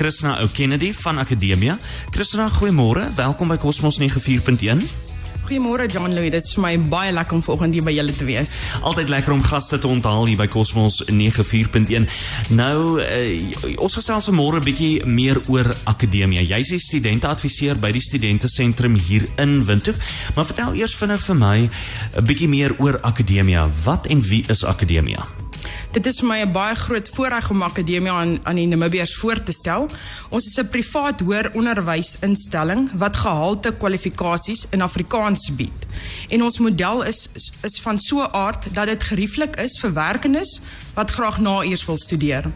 Christina O'Kennedy van Akademia. Christina, goeiemôre. Welkom by Cosmos 94.1. Goeiemôre John Louis, dit is vir my baie lekker om vanoggend hier by julle te wees. Altyd lekker om gaste te onthaal hier by Cosmos 94.1. Nou, uh, ons gesels môre 'n bietjie meer oor Akademia. Jy's die studenteadviseur by die Studentesentrum hier in Windhoek. Maar vertel eers vinnig vir my 'n bietjie meer oor Akademia. Wat en wie is Akademia? Dit is vir my 'n baie groot voorreg om Akademia aan aan die Namibiërs voor te stel. Ons is 'n privaat hoër onderwysinstelling wat gehalte kwalifikasies in Afrikaans bied. En ons model is is van so aard dat dit gerieflik is vir werkendes wat graag na eers wil studeer.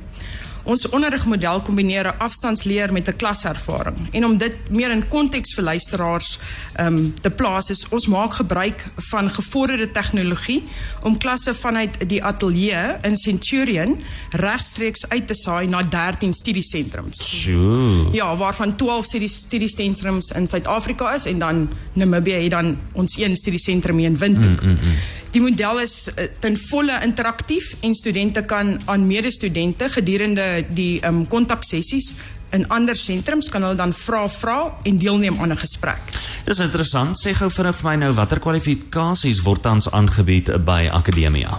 Ons onderrigmodel kombineer 'n afstandsleer met 'n klaservaring. En om dit meer in konteks vir luisteraars um, te plaas is ons maak gebruik van gevorderde tegnologie om klasse vanuit die ateljee in Centurion regstreeks uit te saai na 13 studiesentrums. Sjoe. Ja, waarvan 12 studiesentrums in Suid-Afrika is en dan Namibië het dan ons een studiesentrum in Windhoek. Mm, mm, mm. Die model is uh, ten volle interaktief en studente kan aan medestudente gedurende die um, kontaksessies in ander sentrums kan hulle dan vra vra en deelneem aan 'n gesprek. Dis interessant. Sê gou vir my nou watter kwalifikasies word tans aangebied by Akademia?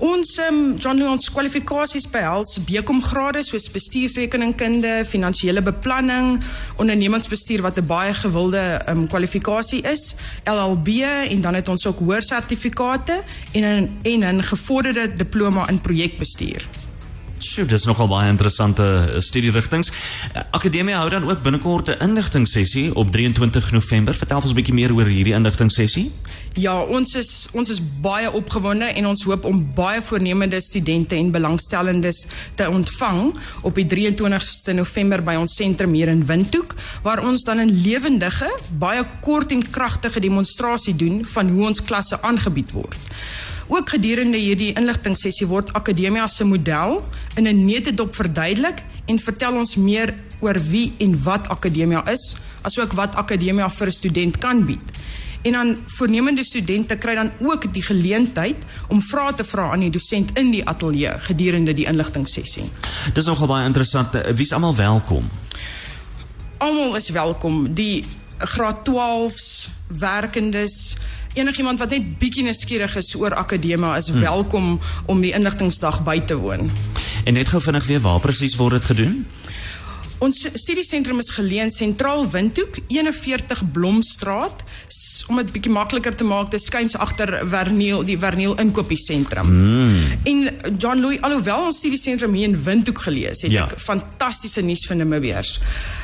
Ons um, John Lee ons kwalifikasies behels BCom grade soos bestuursrekeningkunde, finansiële beplanning, ondernemingsbestuur wat 'n baie gewilde um, kwalifikasie is, LLB en dan het ons ook hoër sertifikate en 'n en 'n gevorderde diploma in projekbestuur. Sjoe, dis nogal baie interessante eh, studierigtinge. Eh, Akademie hou dan ook binnekort 'n inligtingsessie op 23 November. Vertel ons 'n bietjie meer oor hierdie inligtingsessie. Ja, ons is ons is baie opgewonde en ons hoop om baie voornemende studente en belangstellendes te ontvang op die 23ste November by ons sentrum hier in Windhoek waar ons dan 'n lewendige, baie kort en kragtige demonstrasie doen van hoe ons klasse aangebied word. Ook gedurende hierdie inligtingsessie word Akademia se model in 'n netedop verduidelik en vertel ons meer oor wie en wat Akademia is, asook wat Akademia vir 'n student kan bied. En dan voornemende studente kry dan ook die geleentheid om vrae te vra aan die dosent in die ateljee gedurende die inligtingsessie. Dis nogal baie interessant. Wie's almal welkom? Almal is welkom. Die graad 12s, werkendes, enigiemand wat net bietjie nuuskierig is oor akademia is hmm. welkom om die inligtingsdag by te woon. En net gou vinnig weer waar presies word dit gedoen? Ons studiesentrum is geleë in Sentraal Windhoek, 41 Blomstraat, om dit bietjie makliker te maak, dit skuins agter Verneel, die Verneel inkopiesentrum. Mm. En John Louis, alhoewel ons studiesentrum hier in Windhoek geleë is, het ja. ek fantastiese nuus vir Namibiërs.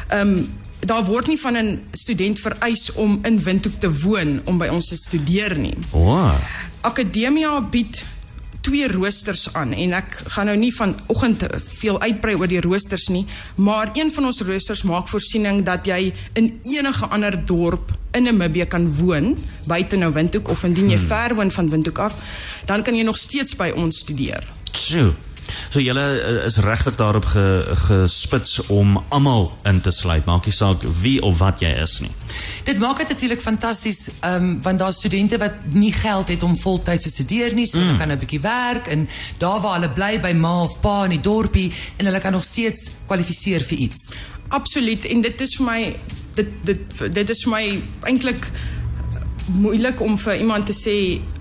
Ehm um, daar word nie van 'n student vereis om in Windhoek te woon om by ons te studeer nie. Wow. Akademia bied twee roosters aan en ek gaan nou nie vanoggend veel uitbrei oor die roosters nie, maar een van ons roosters maak voorsiening dat jy in enige ander dorp in Namibië kan woon, buite nou Windhoek of indien jy hmm. ver woon van Windhoek af, dan kan jy nog steeds by ons studeer. Sjoe. So julle uh, is regtig daarop ge, gespits om almal in te sluit. Maak nie saak wie of wat jy is nie. Dit maak dit natuurlik fantasties um, want daar studente wat nie geld het om voltyds te studeer nie, so mm. hulle kan 'n bietjie werk en daar waar hulle bly by ma of pa in die dorpie en hulle kan nog steeds kwalifiseer vir iets. Absoluut en dit is vir my dit dit dit is vir my eintlik moeilik om vir iemand te sê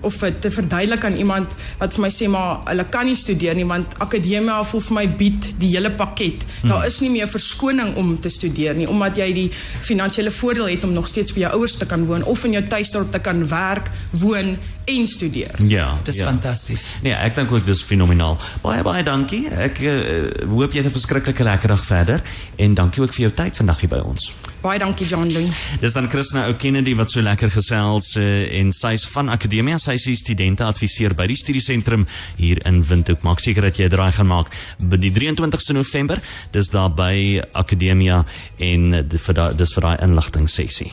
of te verduidelik aan iemand wat vir my sê maar hulle kan nie studeer nie want akademia voel vir my bied die hele pakket. Hmm. Daar is nie meer verskoning om te studeer nie omdat jy die finansiële voordeel het om nog steeds by jou ouers te kan woon of in jou tuisdorp te kan werk, woon en studeer. Ja, dis ja. fantasties. Nee, ek dink ook dis fenomenaal. Baie baie dankie. Ek uh, hoop jy het 'n verskriklike lekker dag verder en dankie ook vir jou tyd vandag hier by ons. Baie dankie John Lee. Dis dan Christina O'Kennedy wat so lekker gesels uh, en sy's van Akademia, sy is studente adviseur by die studiesentrum hier in Windhoek. Maak seker dat jy draai gaan maak by die 23ste November. Dis daar by Akademia en dis vir daai inligting sessie.